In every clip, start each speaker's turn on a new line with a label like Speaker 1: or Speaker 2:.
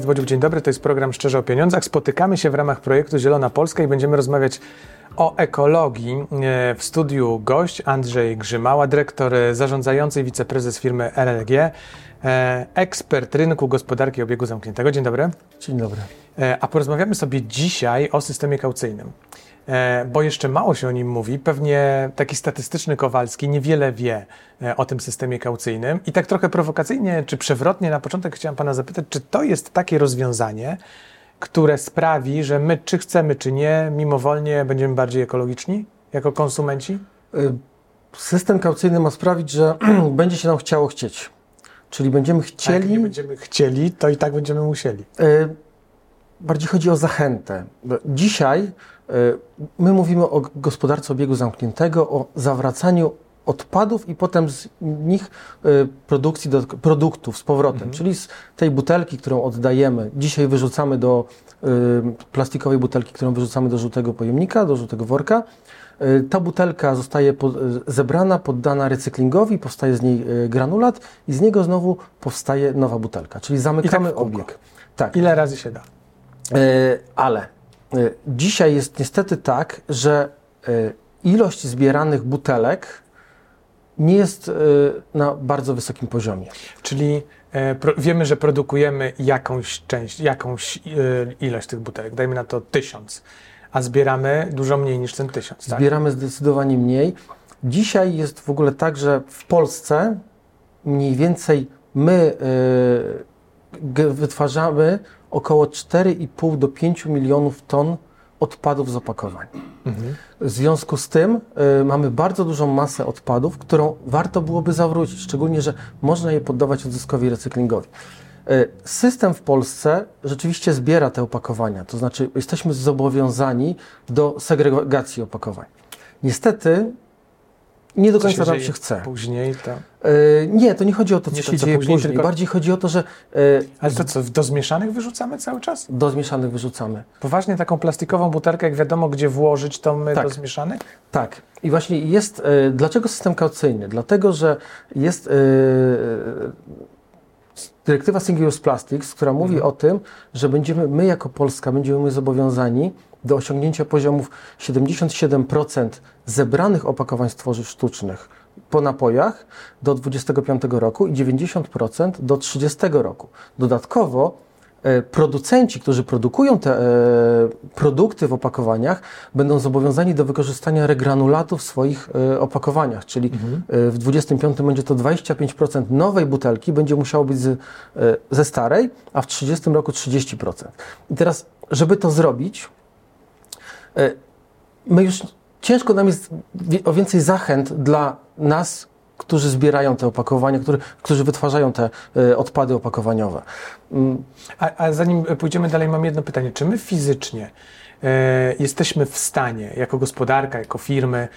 Speaker 1: Ernest dzień dobry. To jest program Szczerze o Pieniądzach. Spotykamy się w ramach projektu Zielona Polska i będziemy rozmawiać o ekologii. E, w studiu gość Andrzej Grzymała, dyrektor zarządzający i wiceprezes firmy LLG, e, ekspert rynku gospodarki obiegu zamkniętego. Dzień dobry.
Speaker 2: Dzień dobry.
Speaker 1: E, a porozmawiamy sobie dzisiaj o systemie kaucyjnym. E, bo jeszcze mało się o nim mówi. Pewnie taki statystyczny Kowalski niewiele wie e, o tym systemie kaucyjnym. I tak trochę prowokacyjnie czy przewrotnie na początek chciałem Pana zapytać, czy to jest takie rozwiązanie, które sprawi, że my, czy chcemy, czy nie, mimowolnie będziemy bardziej ekologiczni jako konsumenci?
Speaker 2: Y, system kaucyjny ma sprawić, że będzie się nam chciało chcieć. Czyli będziemy chcieli. A jak
Speaker 1: nie będziemy chcieli, to i tak będziemy musieli.
Speaker 2: Bardziej chodzi o zachętę. Dzisiaj E, my mówimy o gospodarce obiegu zamkniętego, o zawracaniu odpadów i potem z nich e, produkcji do, produktów z powrotem, mhm. czyli z tej butelki, którą oddajemy, dzisiaj wyrzucamy do y, plastikowej butelki, którą wyrzucamy do żółtego pojemnika, do żółtego worka. Y, ta butelka zostaje po, zebrana, poddana recyklingowi, powstaje z niej granulat i z niego znowu powstaje nowa butelka, czyli zamykamy tak obieg.
Speaker 1: Tak. Ile razy się da?
Speaker 2: Y, ale dzisiaj jest niestety tak, że y, ilość zbieranych butelek nie jest y, na bardzo wysokim poziomie.
Speaker 1: Czyli e, wiemy, że produkujemy jakąś część, jakąś ilość tych butelek, dajmy na to tysiąc, a zbieramy dużo mniej niż ten tysiąc.
Speaker 2: Tak? Zbieramy zdecydowanie mniej. Dzisiaj jest w ogóle tak, że w Polsce mniej więcej my wytwarzamy około 4,5 do 5 milionów ton odpadów z opakowań. Mhm. W związku z tym y, mamy bardzo dużą masę odpadów, którą warto byłoby zawrócić, szczególnie, że można je poddawać odzyskowi recyklingowi. Y, system w Polsce rzeczywiście zbiera te opakowania, to znaczy jesteśmy zobowiązani do segregacji opakowań. Niestety nie do końca nam się chce.
Speaker 1: Później to.
Speaker 2: Yy, nie, to nie chodzi o to, co nie się to, co dzieje później. później. Tylko... Bardziej chodzi o to, że.
Speaker 1: Yy, Ale to co, do zmieszanych wyrzucamy cały czas?
Speaker 2: Do zmieszanych wyrzucamy.
Speaker 1: Poważnie taką plastikową butelkę, jak wiadomo, gdzie włożyć, to my tak. do zmieszanych?
Speaker 2: Tak. I właśnie jest. Yy, dlaczego system kaucyjny? Dlatego, że jest dyrektywa Single Use Plastics, która mówi mhm. o tym, że będziemy, my jako Polska będziemy zobowiązani do osiągnięcia poziomów 77% zebranych opakowań z tworzyw sztucznych po napojach do 25 roku i 90% do 30 roku. Dodatkowo producenci, którzy produkują te e, produkty w opakowaniach, będą zobowiązani do wykorzystania regranulatu w swoich e, opakowaniach, czyli mhm. w 25 będzie to 25% nowej butelki będzie musiało być z, ze starej, a w 30 roku 30%. I teraz, żeby to zrobić, E, my już ciężko nam jest o więcej zachęt dla nas, którzy zbierają te opakowania, którzy, którzy wytwarzają te e, odpady opakowaniowe.
Speaker 1: Mm. A, a zanim pójdziemy dalej, mam jedno pytanie. Czy my fizycznie e, jesteśmy w stanie, jako gospodarka, jako firmy,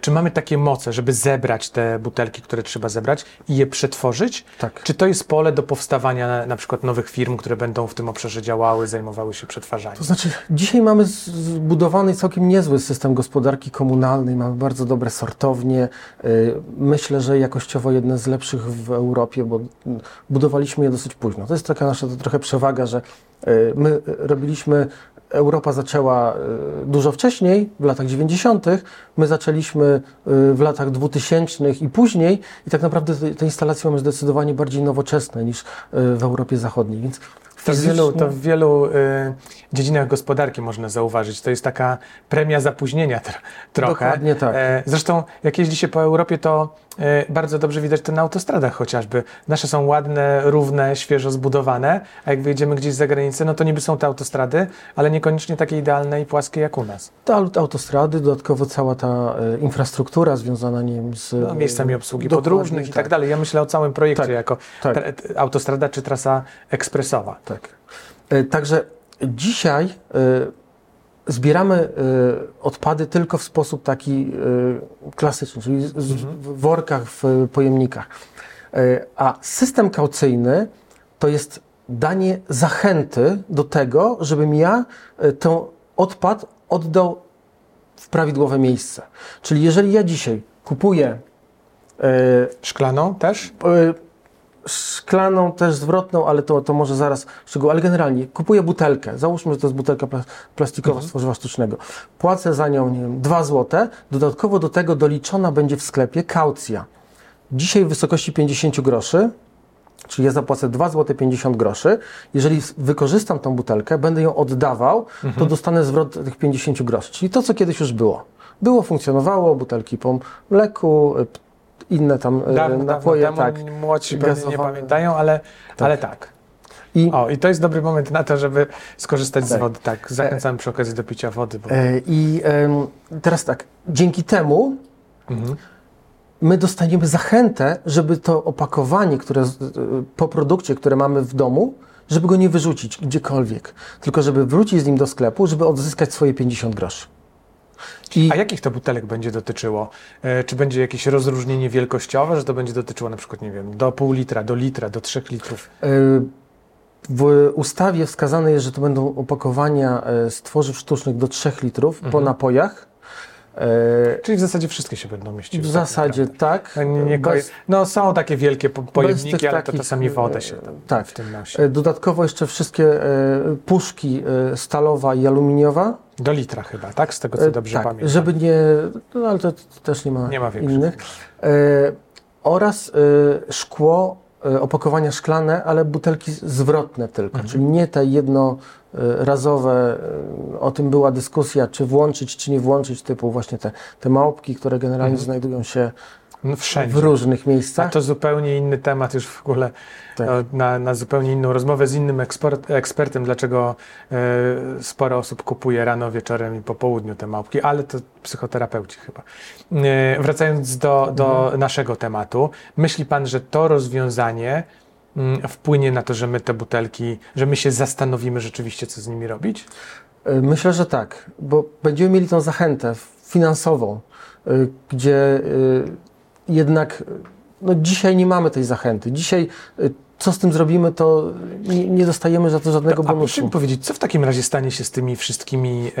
Speaker 1: czy mamy takie moce, żeby zebrać te butelki, które trzeba zebrać i je przetworzyć?
Speaker 2: Tak.
Speaker 1: Czy to jest pole do powstawania na, przykład nowych firm, które będą w tym obszarze działały, zajmowały się przetwarzaniem?
Speaker 2: To znaczy, dzisiaj mamy zbudowany całkiem niezły system gospodarki komunalnej, mamy bardzo dobre sortownie. Y, myślę, że jakościowo jedne z lepszych w Europie, bo budowaliśmy je dosyć późno. To jest taka nasza trochę przewaga, że y, my robiliśmy Europa zaczęła e, dużo wcześniej, w latach 90., my zaczęliśmy e, w latach 2000 i później i tak naprawdę te instalacje mamy zdecydowanie bardziej nowoczesne niż e, w Europie Zachodniej, więc
Speaker 1: to w wielu, to w wielu y, dziedzinach gospodarki można zauważyć. To jest taka premia zapóźnienia tr trochę.
Speaker 2: Dokładnie tak. E,
Speaker 1: zresztą jak jeździ się po Europie, to bardzo dobrze widać to na autostradach chociażby. Nasze są ładne, równe, świeżo zbudowane, a jak wyjedziemy gdzieś za granicę, no to niby są te autostrady, ale niekoniecznie takie idealne i płaskie jak u nas.
Speaker 2: Te autostrady, dodatkowo cała ta y, infrastruktura związana nie wiem, z...
Speaker 1: No, miejscami obsługi podróżnych tak. i tak dalej. Ja myślę o całym projekcie tak, jako tak. autostrada czy trasa ekspresowa.
Speaker 2: Tak. Tak. E, także dzisiaj e, zbieramy e, odpady tylko w sposób taki klasyczny, czyli w workach, w pojemnikach. A system kaucyjny to jest danie zachęty do tego, żebym ja ten odpad oddał w prawidłowe miejsce. Czyli jeżeli ja dzisiaj kupuję
Speaker 1: szklaną też?
Speaker 2: Szklaną też zwrotną, ale to, to może zaraz szczegół. Ale generalnie kupuję butelkę. Załóżmy, że to jest butelka pla- plastikowa z tworzywa sztucznego. Płacę za nią, nie wiem, 2 zł. Dodatkowo do tego doliczona będzie w sklepie kaucja. Dzisiaj w wysokości 50 groszy. Czyli ja zapłacę 2 zł 50 groszy. Jeżeli wykorzystam tą butelkę, będę ją oddawał, to dostanę zwrot tych 50 groszy. Czyli to, co kiedyś już było. Było, funkcjonowało, butelki po mleku, inne tam y,
Speaker 1: Dawno,
Speaker 2: napoje,
Speaker 1: dawno
Speaker 2: tak.
Speaker 1: temu młodsi pewnie nie pamiętają, ale tak. ale tak.
Speaker 2: I,
Speaker 1: O, i to jest dobry moment na to, żeby skorzystać z
Speaker 2: Tak.
Speaker 1: wody. Tak, zachęcam przy okazji do picia wody. Bo...
Speaker 2: e, I teraz tak, dzięki temu
Speaker 1: Mhm.
Speaker 2: my dostaniemy zachętę, żeby to opakowanie, które z- po produkcie, które mamy w domu, żeby go nie wyrzucić gdziekolwiek, tylko żeby wrócić z nim do sklepu, żeby odzyskać swoje 50 groszy. I
Speaker 1: A jakich to butelek będzie dotyczyło? E, czy będzie jakieś rozróżnienie wielkościowe, że to będzie dotyczyło na przykład, nie wiem, do pół litra, do litra, do trzech litrów?
Speaker 2: e, w ustawie wskazane jest, że to będą opakowania e, z tworzyw sztucznych do 3 litrów po
Speaker 1: Mhm.
Speaker 2: napojach. E,
Speaker 1: Czyli w zasadzie wszystkie się będą mieściły.
Speaker 2: W zasadzie tak.
Speaker 1: Nie, nie.
Speaker 2: Bez-
Speaker 1: no są takie wielkie po- pojemniki, ale to
Speaker 2: takich,
Speaker 1: czasami wodę się
Speaker 2: e,
Speaker 1: tam
Speaker 2: tak.
Speaker 1: w tym nosi.
Speaker 2: E, Dodatkowo jeszcze wszystkie e, puszki e, stalowa i aluminiowa.
Speaker 1: Do litra chyba, tak? Z tego co
Speaker 2: E,
Speaker 1: dobrze
Speaker 2: tak,
Speaker 1: pamiętam.
Speaker 2: żeby nie, no ale to, to też nie ma,
Speaker 1: Nie ma
Speaker 2: innych. E, oraz e, szkło, e, opakowania szklane, ale butelki zwrotne tylko,
Speaker 1: Mhm.
Speaker 2: czyli nie te jednorazowe. e, O tym była dyskusja, czy włączyć, czy nie włączyć, typu właśnie te, te małpki, które generalnie
Speaker 1: Mhm.
Speaker 2: znajdują się
Speaker 1: No, wszędzie.
Speaker 2: w różnych
Speaker 1: A
Speaker 2: miejscach.
Speaker 1: to zupełnie inny temat już w ogóle
Speaker 2: Tak.
Speaker 1: no, na, na zupełnie inną rozmowę z innym ekspert, ekspertem, dlaczego e, sporo osób kupuje rano, wieczorem i po południu te małpki, ale to psychoterapeuci chyba. E, wracając do, do
Speaker 2: Mhm.
Speaker 1: naszego tematu, myśli Pan, że to rozwiązanie mm, wpłynie na to, że my te butelki, że my się zastanowimy rzeczywiście, co z nimi robić?
Speaker 2: E, Myślę, że tak, bo będziemy mieli tą zachętę finansową, e, gdzie e, jednak no dzisiaj nie mamy tej zachęty. Dzisiaj e, co z tym zrobimy, to nie, nie dostajemy za to żadnego
Speaker 1: A proszę
Speaker 2: bonusu.
Speaker 1: mi powiedzieć, co w takim razie stanie się z tymi wszystkimi e,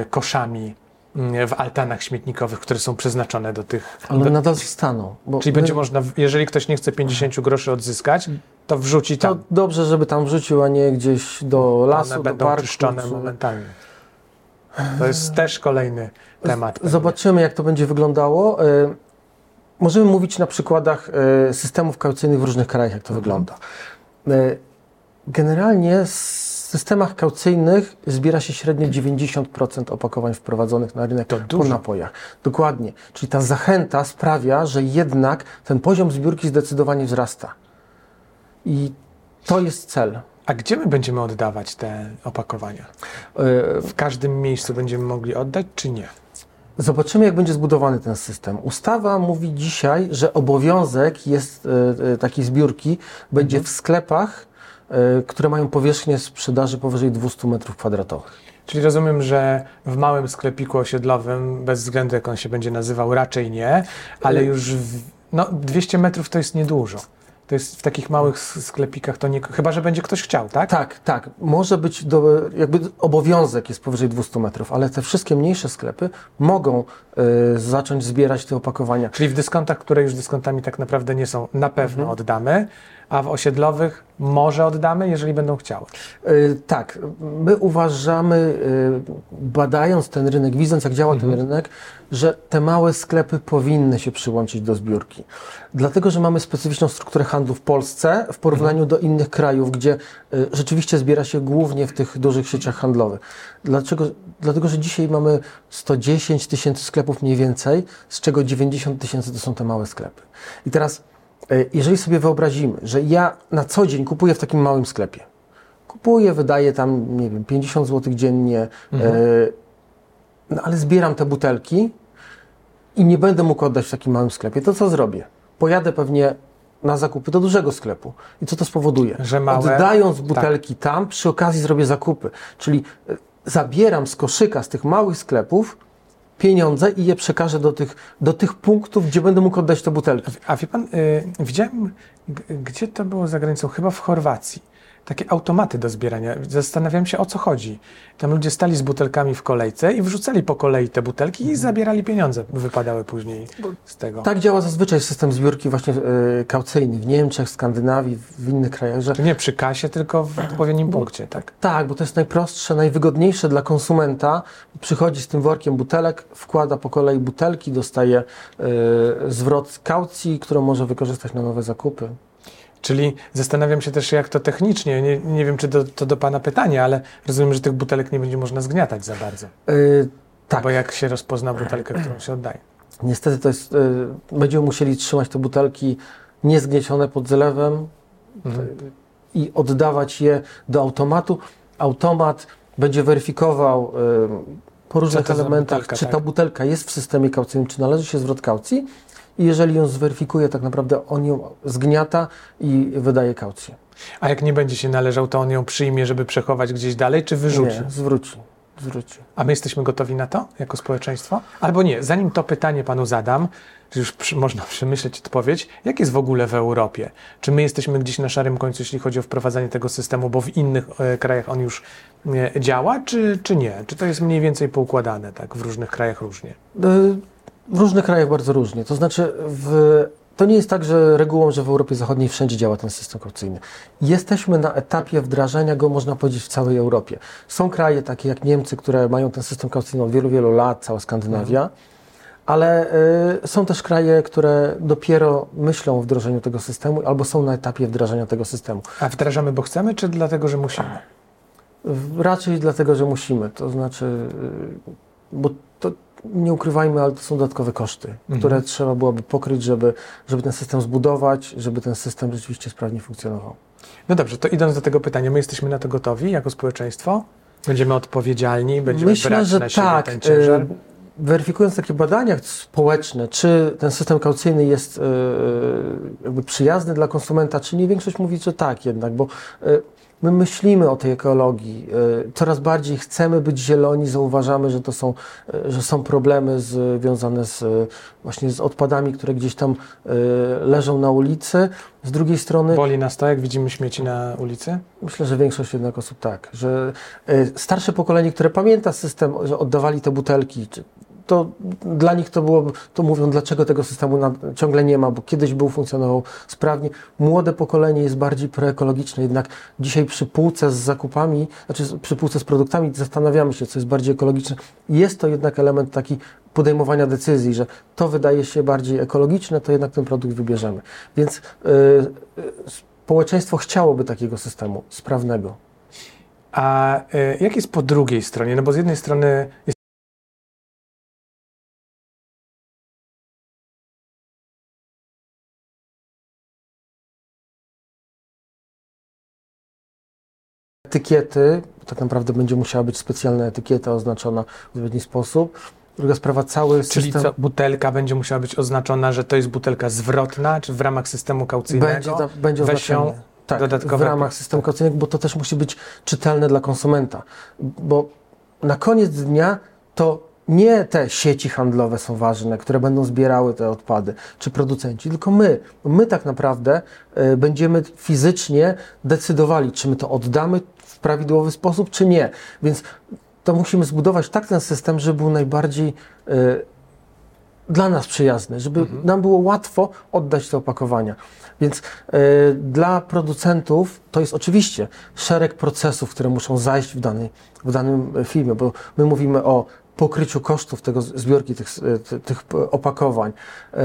Speaker 1: e, koszami mm, w altanach śmietnikowych, które są przeznaczone do tych.
Speaker 2: Ale
Speaker 1: do,
Speaker 2: nadal zostaną. Bo
Speaker 1: czyli
Speaker 2: my-
Speaker 1: będzie można, jeżeli ktoś nie chce 50 groszy odzyskać, to wrzuci
Speaker 2: to
Speaker 1: tam.
Speaker 2: dobrze, żeby tam wrzucił, a nie gdzieś do lasu,
Speaker 1: One
Speaker 2: do
Speaker 1: będą
Speaker 2: parku.
Speaker 1: czyszczone momentalnie. To jest też kolejny temat.
Speaker 2: Zobaczymy, jak to będzie wyglądało. Możemy mówić na przykładach e, systemów kaucyjnych w różnych krajach, jak to wygląda. E, Generalnie w systemach kaucyjnych zbiera się średnio 90% opakowań wprowadzonych na rynek
Speaker 1: To
Speaker 2: po
Speaker 1: dużo.
Speaker 2: napojach. Dokładnie. Czyli ta zachęta sprawia, że jednak ten poziom zbiórki zdecydowanie wzrasta. I to jest cel.
Speaker 1: A gdzie my będziemy oddawać te opakowania?
Speaker 2: E,
Speaker 1: W każdym miejscu będziemy mogli oddać, czy nie?
Speaker 2: Zobaczymy, jak będzie zbudowany ten system. Ustawa mówi dzisiaj, że obowiązek jest e, e, takiej zbiórki będzie w sklepach, e, które mają powierzchnię sprzedaży powyżej 200 m2.
Speaker 1: Czyli rozumiem, że w małym sklepiku osiedlowym, bez względu jak on się będzie nazywał, raczej nie, ale już w, no, 200 metrów to jest niedużo. To jest w takich małych sklepikach to nie. Chyba, że będzie ktoś chciał, tak?
Speaker 2: Tak, tak. Może być do, jakby obowiązek jest powyżej 200 metrów, ale te wszystkie mniejsze sklepy mogą e, zacząć zbierać te opakowania.
Speaker 1: Czyli w dyskontach, które już dyskontami tak naprawdę nie są, na pewno
Speaker 2: Mhm.
Speaker 1: oddamy, a w osiedlowych może oddamy, jeżeli będą chciały.
Speaker 2: Y, Tak, my uważamy, y, badając ten rynek, widząc jak działa ten rynek, że te małe sklepy powinny się przyłączyć do zbiórki. Dlatego, że mamy specyficzną strukturę handlu w Polsce w porównaniu do innych krajów, gdzie y, rzeczywiście zbiera się głównie w tych dużych sieciach handlowych. Dlaczego? Dlatego, że dzisiaj mamy 110 tysięcy sklepów mniej więcej, z czego 90 tysięcy to są te małe sklepy. I teraz, y, jeżeli sobie wyobrazimy, że ja na co dzień kupuję w takim małym sklepie, kupuję, wydaję tam, nie wiem, 50 zł dziennie,
Speaker 1: Mhm.
Speaker 2: e, no ale zbieram te butelki i nie będę mógł oddać w takim małym sklepie, to co zrobię? Pojadę pewnie na zakupy do dużego sklepu. I co to spowoduje?
Speaker 1: Że małe- tak.
Speaker 2: Oddając butelki tam, przy okazji zrobię zakupy. Czyli e, zabieram z koszyka, z tych małych sklepów pieniądze i je przekażę do tych, do tych punktów, gdzie będę mógł oddać te butelki.
Speaker 1: A wie pan, y, widziałem, gdzie to było za granicą, chyba w Chorwacji. Takie automaty do zbierania. Zastanawiam się, o co chodzi. Tam ludzie stali z butelkami w kolejce i wrzucali po kolei te butelki i zabierali pieniądze, wypadały później z tego.
Speaker 2: Tak działa zazwyczaj system zbiórki właśnie e, kaucyjny w Niemczech, Skandynawii, w innych krajach, że
Speaker 1: nie przy kasie, tylko w odpowiednim punkcie, tak?
Speaker 2: Tak, bo to jest najprostsze, najwygodniejsze dla konsumenta. Przychodzi z tym workiem butelek, wkłada po kolei butelki, dostaje e, zwrot kaucji, którą może wykorzystać na nowe zakupy.
Speaker 1: Czyli zastanawiam się też, jak to technicznie, nie, nie wiem, czy do, to do Pana pytanie, ale rozumiem, że tych butelek nie będzie można zgniatać za bardzo.
Speaker 2: E, tak,
Speaker 1: Bo jak się rozpozna butelkę, którą się oddaje.
Speaker 2: niestety to jest, e, będziemy musieli trzymać te butelki niezgniecione pod zlewem
Speaker 1: Mhm.
Speaker 2: i oddawać je do automatu. Automat będzie weryfikował e, po różnych elementach,
Speaker 1: butelka,
Speaker 2: czy
Speaker 1: tak?
Speaker 2: ta butelka jest w systemie kaucyjnym, czy należy się zwrot kaucji. I jeżeli ją zweryfikuje, tak naprawdę on ją zgniata i wydaje kaucję.
Speaker 1: A jak nie będzie się należał, to on ją przyjmie, żeby przechować gdzieś dalej, czy wyrzuci?
Speaker 2: Nie, zwróci. zwróci.
Speaker 1: A my jesteśmy gotowi na to jako społeczeństwo? Albo nie, zanim to pytanie panu zadam, już przy, można przemyśleć odpowiedź, jak jest w ogóle w Europie? Czy my jesteśmy gdzieś na szarym końcu, jeśli chodzi o wprowadzanie tego systemu, bo w innych e, krajach on już e, działa, czy, czy nie? Czy to jest mniej więcej poukładane tak w różnych krajach różnie?
Speaker 2: W różnych krajach bardzo różnie. To znaczy, w, to nie jest tak, że regułą, że w Europie Zachodniej wszędzie działa ten system kaucyjny. Jesteśmy na etapie wdrażania go, można powiedzieć, w całej Europie. Są kraje takie jak Niemcy, które mają ten system kaucyjny od wielu, wielu lat, cała Skandynawia. Ale y, są też kraje, które dopiero myślą o wdrożeniu tego systemu albo są na etapie wdrażania tego systemu.
Speaker 1: A wdrażamy, bo chcemy, czy dlatego, że musimy?
Speaker 2: Raczej dlatego, że musimy. To znaczy, y, bo to nie ukrywajmy, ale to są dodatkowe koszty, które trzeba byłoby pokryć, żeby, żeby ten system zbudować, żeby ten system rzeczywiście sprawnie funkcjonował.
Speaker 1: No dobrze, to idąc do tego pytania, my jesteśmy na to gotowi jako społeczeństwo? Będziemy odpowiedzialni, będziemy
Speaker 2: Myślę,
Speaker 1: brać
Speaker 2: że
Speaker 1: na siebie
Speaker 2: tak.
Speaker 1: ten ciężar?
Speaker 2: y, Weryfikując takie badania społeczne, czy ten system kaucyjny jest y, jakby przyjazny dla konsumenta, czy nie, większość mówi, że tak jednak, bo y, my myślimy o tej ekologii, y, coraz bardziej chcemy być zieloni, zauważamy, że to są, y, że są problemy związane z, y, właśnie z odpadami, które gdzieś tam leżą na ulicy. Z drugiej strony
Speaker 1: Boli nas to, jak widzimy śmieci na ulicy?
Speaker 2: Myślę, że większość jednak osób tak, że starsze pokolenie, które pamięta system, że oddawali te butelki, czy- to dla nich to było, to mówią, dlaczego tego systemu na, ciągle nie ma, bo kiedyś był, funkcjonował sprawnie. Młode pokolenie jest bardziej proekologiczne, jednak dzisiaj przy półce z zakupami, znaczy przy półce z produktami zastanawiamy się, co jest bardziej ekologiczne. Jest to jednak element taki podejmowania decyzji, że to wydaje się bardziej ekologiczne, to jednak ten produkt wybierzemy. Więc y, y, społeczeństwo chciałoby takiego systemu sprawnego.
Speaker 1: A y, jak jest po drugiej stronie? No bo z jednej strony
Speaker 2: Etykiety, tak naprawdę będzie musiała być specjalna etykieta oznaczona w odpowiedni sposób. Druga sprawa, cały
Speaker 1: Czyli
Speaker 2: system
Speaker 1: co, butelka będzie musiała być oznaczona, że to jest butelka zwrotna, czy w ramach systemu kaucyjnego?
Speaker 2: będzie, za- będzie. Tak,
Speaker 1: dodatkowe-
Speaker 2: w ramach systemu kaucyjnego, bo to też musi być czytelne dla konsumenta. Bo na koniec dnia to nie te sieci handlowe są ważne, które będą zbierały te odpady, czy producenci, tylko my. My tak naprawdę y, będziemy fizycznie decydowali, czy my to oddamy w prawidłowy sposób, czy nie. Więc to musimy zbudować tak ten system, żeby był najbardziej y, dla nas przyjazny, żeby nam było łatwo oddać te opakowania. Więc y, dla producentów to jest oczywiście szereg procesów, które muszą zajść w, danej, w danym e, filmie, bo my mówimy o pokryciu kosztów tego z- zbiorki tych, e, ty- tych opakowań, y,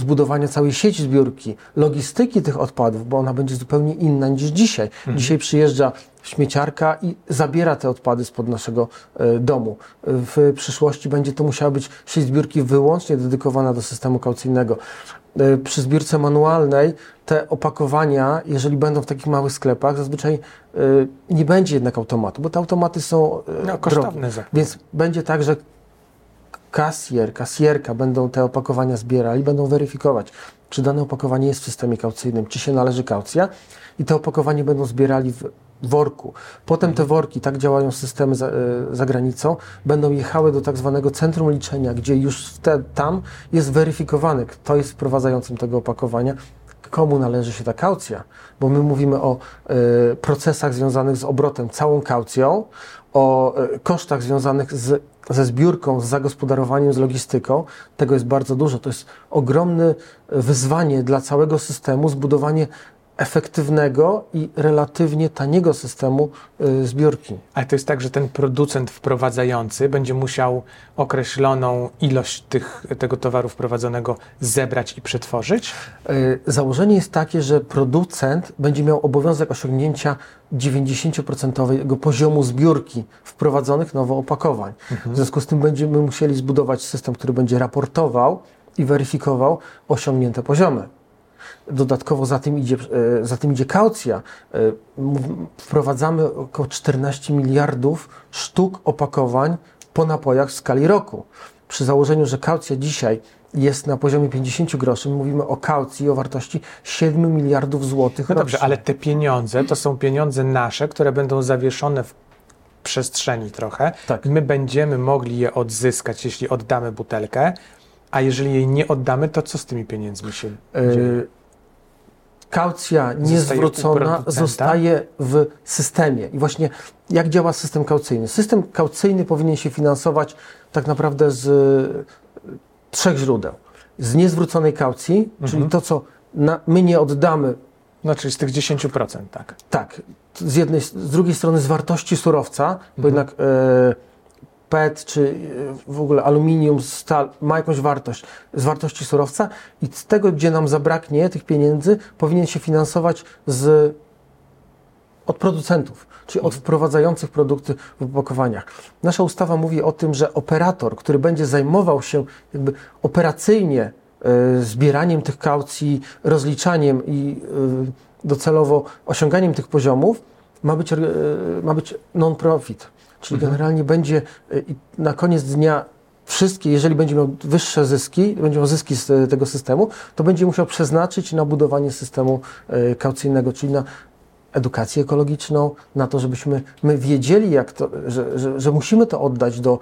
Speaker 2: zbudowania całej sieci zbiórki, logistyki tych odpadów, bo ona będzie zupełnie inna niż dzisiaj. Dzisiaj przyjeżdża śmieciarka i zabiera te odpady spod naszego e, domu. W przyszłości będzie to musiała być sieć zbiórki wyłącznie dedykowana do systemu kaucyjnego. E, Przy zbiórce manualnej te opakowania, jeżeli będą w takich małych sklepach, zazwyczaj e, nie będzie jednak automatu, bo te automaty są e,
Speaker 1: No, kosztowne.
Speaker 2: Więc będzie tak, że kasjer, kasjerka będą te opakowania zbierali, będą weryfikować, czy dane opakowanie jest w systemie kaucyjnym, czy się należy kaucja i te opakowanie będą zbierali w worku. Potem te worki, tak działają systemy za, e, za granicą, będą jechały do tak zwanego centrum liczenia, gdzie już wtedy, tam jest weryfikowany, kto jest wprowadzającym tego opakowania, komu należy się ta kaucja, bo my mówimy o y, procesach związanych z obrotem całą kaucją, o y, kosztach związanych z, ze zbiórką, z zagospodarowaniem, z logistyką. Tego jest bardzo dużo. To jest ogromne wyzwanie dla całego systemu zbudowanie efektywnego i relatywnie taniego systemu y, zbiórki.
Speaker 1: Ale to jest tak, że ten producent wprowadzający będzie musiał określoną ilość tych, tego towaru wprowadzonego zebrać i przetworzyć?
Speaker 2: Y, założenie jest takie, że producent będzie miał obowiązek osiągnięcia 90% poziomu zbiórki wprowadzonych nowo opakowań. Mhm. W związku z tym będziemy musieli zbudować system, który będzie raportował i weryfikował osiągnięte poziomy. Dodatkowo za tym idzie, e, za tym idzie kaucja. E, wprowadzamy około 14 miliardów sztuk opakowań po napojach w skali roku. Przy założeniu, że kaucja dzisiaj jest na poziomie 50 groszy, mówimy o kaucji o wartości 7 miliardów złotych.
Speaker 1: No dobrze, ale te pieniądze to są pieniądze nasze, które będą zawieszone w przestrzeni trochę. Tak. My będziemy mogli je odzyskać, jeśli oddamy butelkę, a jeżeli jej nie oddamy, to co z tymi pieniędzmi się e, dzieje?
Speaker 2: Kaucja niezwrócona zostaje w systemie. I właśnie jak działa system kaucyjny? System kaucyjny powinien się finansować tak naprawdę z e, trzech źródeł. Z niezwróconej kaucji, mhm. czyli to, co na, my nie oddamy.
Speaker 1: Czyli z tych 10%, tak.
Speaker 2: Tak. Z, jednej, z drugiej strony z wartości surowca, mhm. bo jednak e, PET czy e, w ogóle aluminium, stal ma jakąś wartość z wartości surowca i z tego, gdzie nam zabraknie tych pieniędzy, powinien się finansować z, od producentów, czyli od wprowadzających produkty w opakowaniach. Nasza ustawa mówi o tym, że operator, który będzie zajmował się jakby operacyjnie y, zbieraniem tych kaucji, rozliczaniem i y, docelowo osiąganiem tych poziomów, ma być, y, ma być non-profit Czyli generalnie będzie y, na koniec dnia wszystkie, jeżeli będzie miał wyższe zyski, będzie miał zyski z y, tego systemu, to będzie musiał przeznaczyć na budowanie systemu y, kaucyjnego, czyli na edukację ekologiczną, na to, żebyśmy my wiedzieli, jak to, że, że, że musimy to oddać do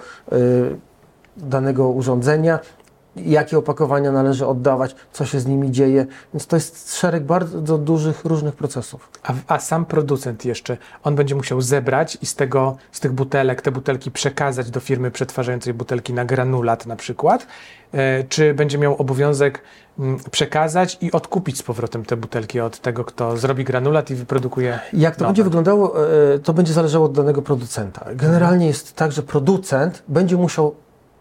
Speaker 2: danego urządzenia, jakie opakowania należy oddawać, co się z nimi dzieje. Więc to jest szereg bardzo dużych, różnych procesów.
Speaker 1: A, a, sam producent jeszcze, on będzie musiał zebrać i z, tego, z tych butelek te butelki przekazać do firmy przetwarzającej butelki na granulat na przykład, e, czy będzie miał obowiązek mm, przekazać i odkupić z powrotem te butelki od tego, kto zrobi granulat i wyprodukuje
Speaker 2: Jak to
Speaker 1: nowe.
Speaker 2: będzie wyglądało, e, to będzie zależało od danego producenta. Generalnie jest tak, że producent będzie musiał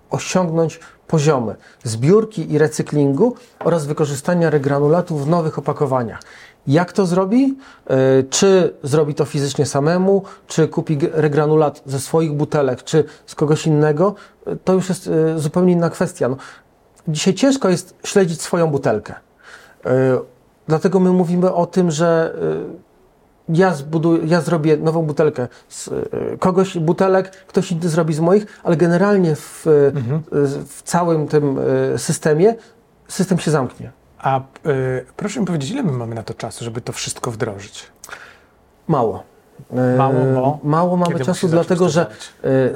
Speaker 2: osiągnąć poziomy zbiórki i recyklingu oraz wykorzystania regranulatu w nowych opakowaniach. Jak to zrobi? E, czy zrobi to fizycznie samemu, czy kupi regranulat ze swoich butelek, czy z kogoś innego? E, to już jest e, zupełnie inna kwestia. No, dzisiaj ciężko jest śledzić swoją butelkę. Dlatego my mówimy o tym, że ja, zbuduję, ja zrobię nową butelkę z e, kogoś butelek, ktoś inny zrobi z moich, ale generalnie w, e, mhm. w całym tym e, systemie system się zamknie.
Speaker 1: A y, proszę mi powiedzieć, ile my mamy na to czasu, żeby to wszystko wdrożyć?
Speaker 2: Mało.
Speaker 1: Mało, bo
Speaker 2: Mało mamy czasu, dlatego że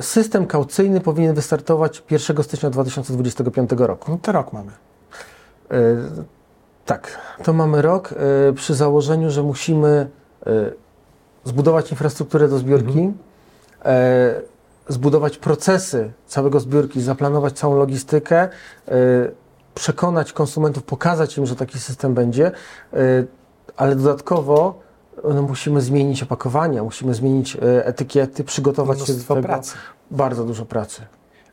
Speaker 2: system kaucyjny powinien wystartować 1 stycznia 2025 roku.
Speaker 1: No to rok mamy.
Speaker 2: Tak, to mamy rok przy założeniu, że musimy zbudować infrastrukturę do zbiórki, mhm. E, zbudować procesy całego zbiórki, zaplanować całą logistykę, e, przekonać konsumentów, pokazać im, że taki system będzie, ale dodatkowo no, musimy zmienić opakowania, musimy zmienić etykiety, przygotować się do tego.
Speaker 1: pracy.
Speaker 2: Bardzo dużo pracy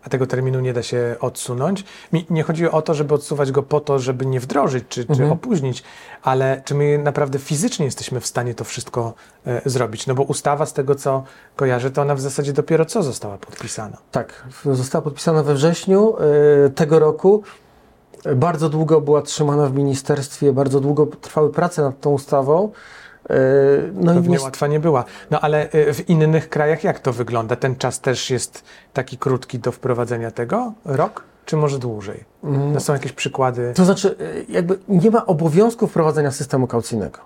Speaker 1: a tego terminu nie da się odsunąć. Mi nie chodzi o to, żeby odsuwać go po to, żeby nie wdrożyć czy, mhm. czy opóźnić, ale czy my naprawdę fizycznie jesteśmy w stanie to wszystko e, zrobić? No bo ustawa, z tego co kojarzę, to ona w zasadzie dopiero co została podpisana?
Speaker 2: Tak, została podpisana we wrześniu e, tego roku. Bardzo długo była trzymana w ministerstwie, bardzo długo trwały prace nad tą ustawą.
Speaker 1: E, no Pewnie i łatwa nie była. No ale e, w innych krajach jak to wygląda? Ten czas też jest taki krótki do wprowadzenia tego? Rok? Czy może dłużej? No są jakieś przykłady?
Speaker 2: To znaczy, e, jakby nie ma obowiązku wprowadzenia systemu kaucyjnego.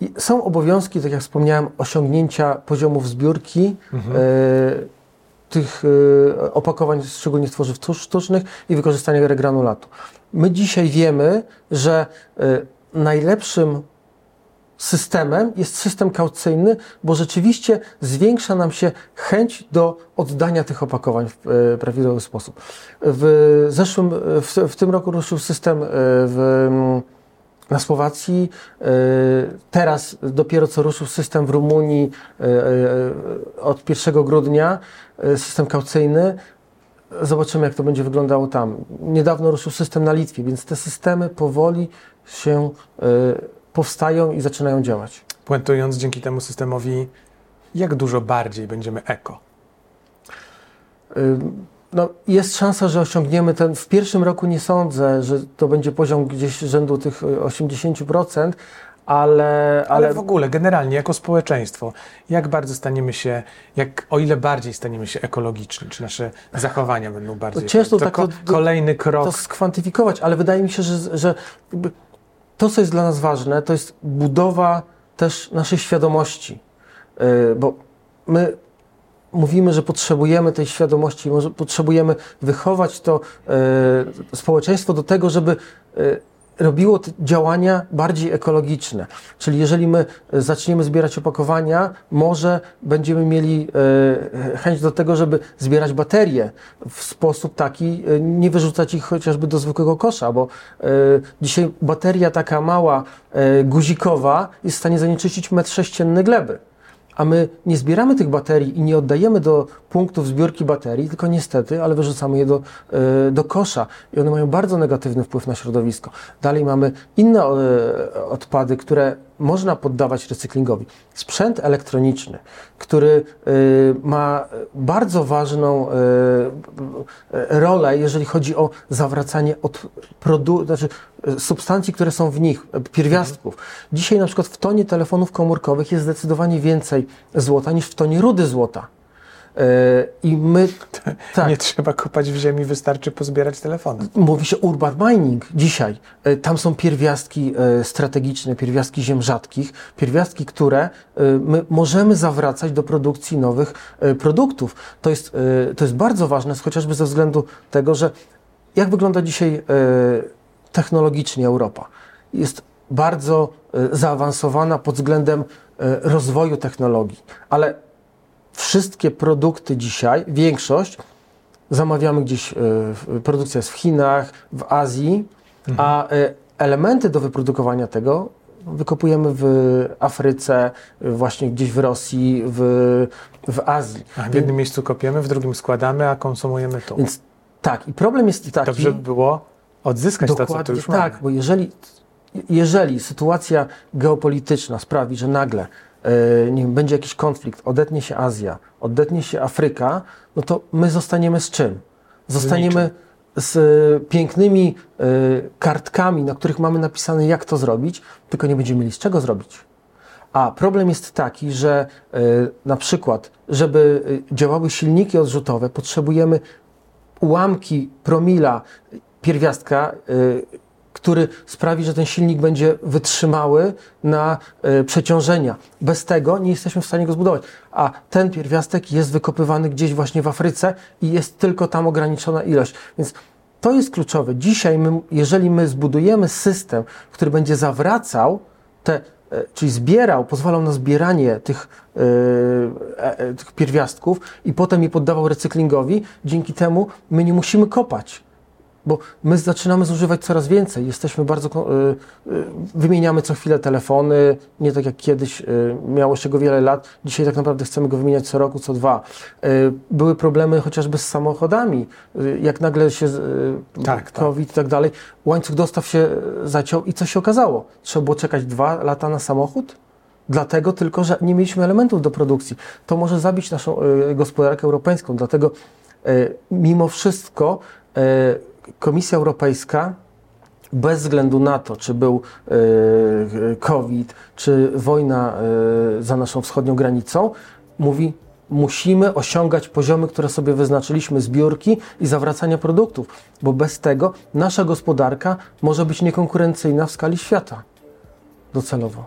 Speaker 2: I są obowiązki, tak jak wspomniałem, osiągnięcia poziomów zbiórki mhm. y, tych y, opakowań, szczególnie tworzyw sztucznych i wykorzystania regranulatu. My dzisiaj wiemy, że y, najlepszym systemem jest system kaucyjny, bo rzeczywiście zwiększa nam się chęć do oddania tych opakowań w e, prawidłowy sposób. W zeszłym, w, w tym roku ruszył system e, w, na Słowacji. E, teraz dopiero co ruszył system w Rumunii od 1 grudnia, system kaucyjny. Zobaczymy, jak to będzie wyglądało tam. Niedawno ruszył system na Litwie, więc te systemy powoli się powstają i zaczynają działać.
Speaker 1: Puentując dzięki temu systemowi, jak dużo bardziej będziemy eko?
Speaker 2: No, jest szansa, że osiągniemy ten. W pierwszym roku nie sądzę, że to będzie poziom gdzieś rzędu tych 80%, ale, ale...
Speaker 1: ale w ogóle, generalnie, jako społeczeństwo, jak bardzo staniemy się, jak, o ile bardziej staniemy się ekologiczni, czy nasze zachowania będą bardziej...
Speaker 2: To ciężko
Speaker 1: to
Speaker 2: tak
Speaker 1: ko kolejny krok...
Speaker 2: To skwantyfikować, ale wydaje mi się, że, że to, co jest dla nas ważne, to jest budowa też naszej świadomości, e, bo my mówimy, że potrzebujemy tej świadomości, może potrzebujemy wychować to e, społeczeństwo do tego, żeby e, robiło działania bardziej ekologiczne. Czyli jeżeli my e, zaczniemy zbierać opakowania, może będziemy mieli e, chęć do tego, żeby zbierać baterie w sposób taki, e, nie wyrzucać ich chociażby do zwykłego kosza, bo dzisiaj bateria taka mała, guzikowa jest w stanie zanieczyścić metr sześcienny gleby a my nie zbieramy tych baterii i nie oddajemy do punktów zbiórki baterii, tylko niestety, ale wyrzucamy je do, e, do kosza i one mają bardzo negatywny wpływ na środowisko. Dalej mamy inne e, odpady, które można poddawać recyklingowi. Sprzęt elektroniczny, który y, ma bardzo ważną rolę, jeżeli chodzi o zawracanie od produ- znaczy substancji, które są w nich, pierwiastków. Dzisiaj na przykład w tonie telefonów komórkowych jest zdecydowanie więcej złota niż w tonie rudy złota.
Speaker 1: E, I my. Tak. Nie trzeba kopać w ziemi, wystarczy pozbierać telefony.
Speaker 2: Mówi się urban mining dzisiaj. E, tam są pierwiastki e, strategiczne, pierwiastki ziem rzadkich, pierwiastki, które my możemy zawracać do produkcji nowych produktów. To jest, to jest bardzo ważne, chociażby ze względu tego, że jak wygląda dzisiaj technologicznie Europa? Jest bardzo zaawansowana pod względem rozwoju technologii, ale wszystkie produkty dzisiaj, większość, zamawiamy gdzieś, e, produkcja jest w Chinach, w Azji, mhm. a e, elementy do wyprodukowania tego wykopujemy w Afryce, właśnie gdzieś w Rosji, w, w Azji.
Speaker 1: A w jednym miejscu kopiemy, w drugim składamy, a konsumujemy tu.
Speaker 2: Więc tak, i problem jest taki...
Speaker 1: Dobrze by było odzyskać to, co tu już
Speaker 2: tak,
Speaker 1: mamy.
Speaker 2: bo jeżeli, jeżeli sytuacja geopolityczna sprawi, że nagle E, nie wiem, będzie jakiś konflikt, odetnie się Azja, odetnie się Afryka, no to my zostaniemy z czym? Zostaniemy z e, pięknymi e, kartkami, na których mamy napisane, jak to zrobić, tylko nie będziemy mieli z czego zrobić. A problem jest taki, że na przykład, żeby działały silniki odrzutowe, potrzebujemy ułamki promila pierwiastka który sprawi, że ten silnik będzie wytrzymały na y, przeciążenia. Bez tego nie jesteśmy w stanie go zbudować. A ten pierwiastek jest wykopywany gdzieś właśnie w Afryce i jest tylko tam ograniczona ilość. Więc to jest kluczowe. Dzisiaj, my, jeżeli my zbudujemy system, który będzie zawracał te, e, czyli zbierał, pozwalał na zbieranie tych, yy, tych pierwiastków i potem je poddawał recyklingowi, dzięki temu my nie musimy kopać bo my zaczynamy zużywać coraz więcej. Jesteśmy bardzo. Y, y, wymieniamy co chwilę telefony, nie tak jak kiedyś y, miało się go wiele lat. Dzisiaj tak naprawdę chcemy go wymieniać co roku, co dwa. Były problemy chociażby z samochodami. Jak nagle się tak, tak. COVID tak. i tak dalej, łańcuch dostaw się zaciął i co się okazało? Trzeba było czekać dwa lata na samochód? Dlatego tylko, że nie mieliśmy elementów do produkcji. To może zabić naszą gospodarkę europejską. Dlatego mimo wszystko Komisja Europejska bez względu na to, czy był e, COVID, czy wojna e, za naszą wschodnią granicą, mówi, musimy osiągać poziomy, które sobie wyznaczyliśmy, zbiórki i zawracania produktów, bo bez tego nasza gospodarka może być niekonkurencyjna w skali świata docelowo.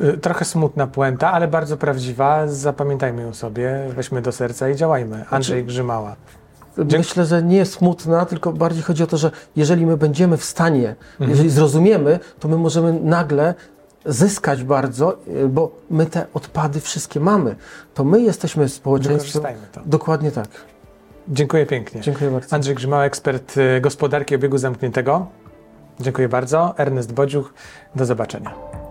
Speaker 1: E, trochę smutna puenta, ale bardzo prawdziwa. Zapamiętajmy ją sobie, weźmy do serca i działajmy. Andrzej znaczy, Grzymała.
Speaker 2: Myślę, że nie smutna, tylko bardziej chodzi o to, że jeżeli my będziemy w stanie, jeżeli zrozumiemy, to my możemy nagle zyskać bardzo, y, bo my te odpady wszystkie mamy. To my jesteśmy społeczeństwem.
Speaker 1: To.
Speaker 2: Dokładnie tak.
Speaker 1: Dziękuję pięknie.
Speaker 2: Dziękuję bardzo.
Speaker 1: Andrzej Grzymała, ekspert y, gospodarki obiegu zamkniętego. Dziękuję bardzo. Ernest Bodziuch. Do zobaczenia.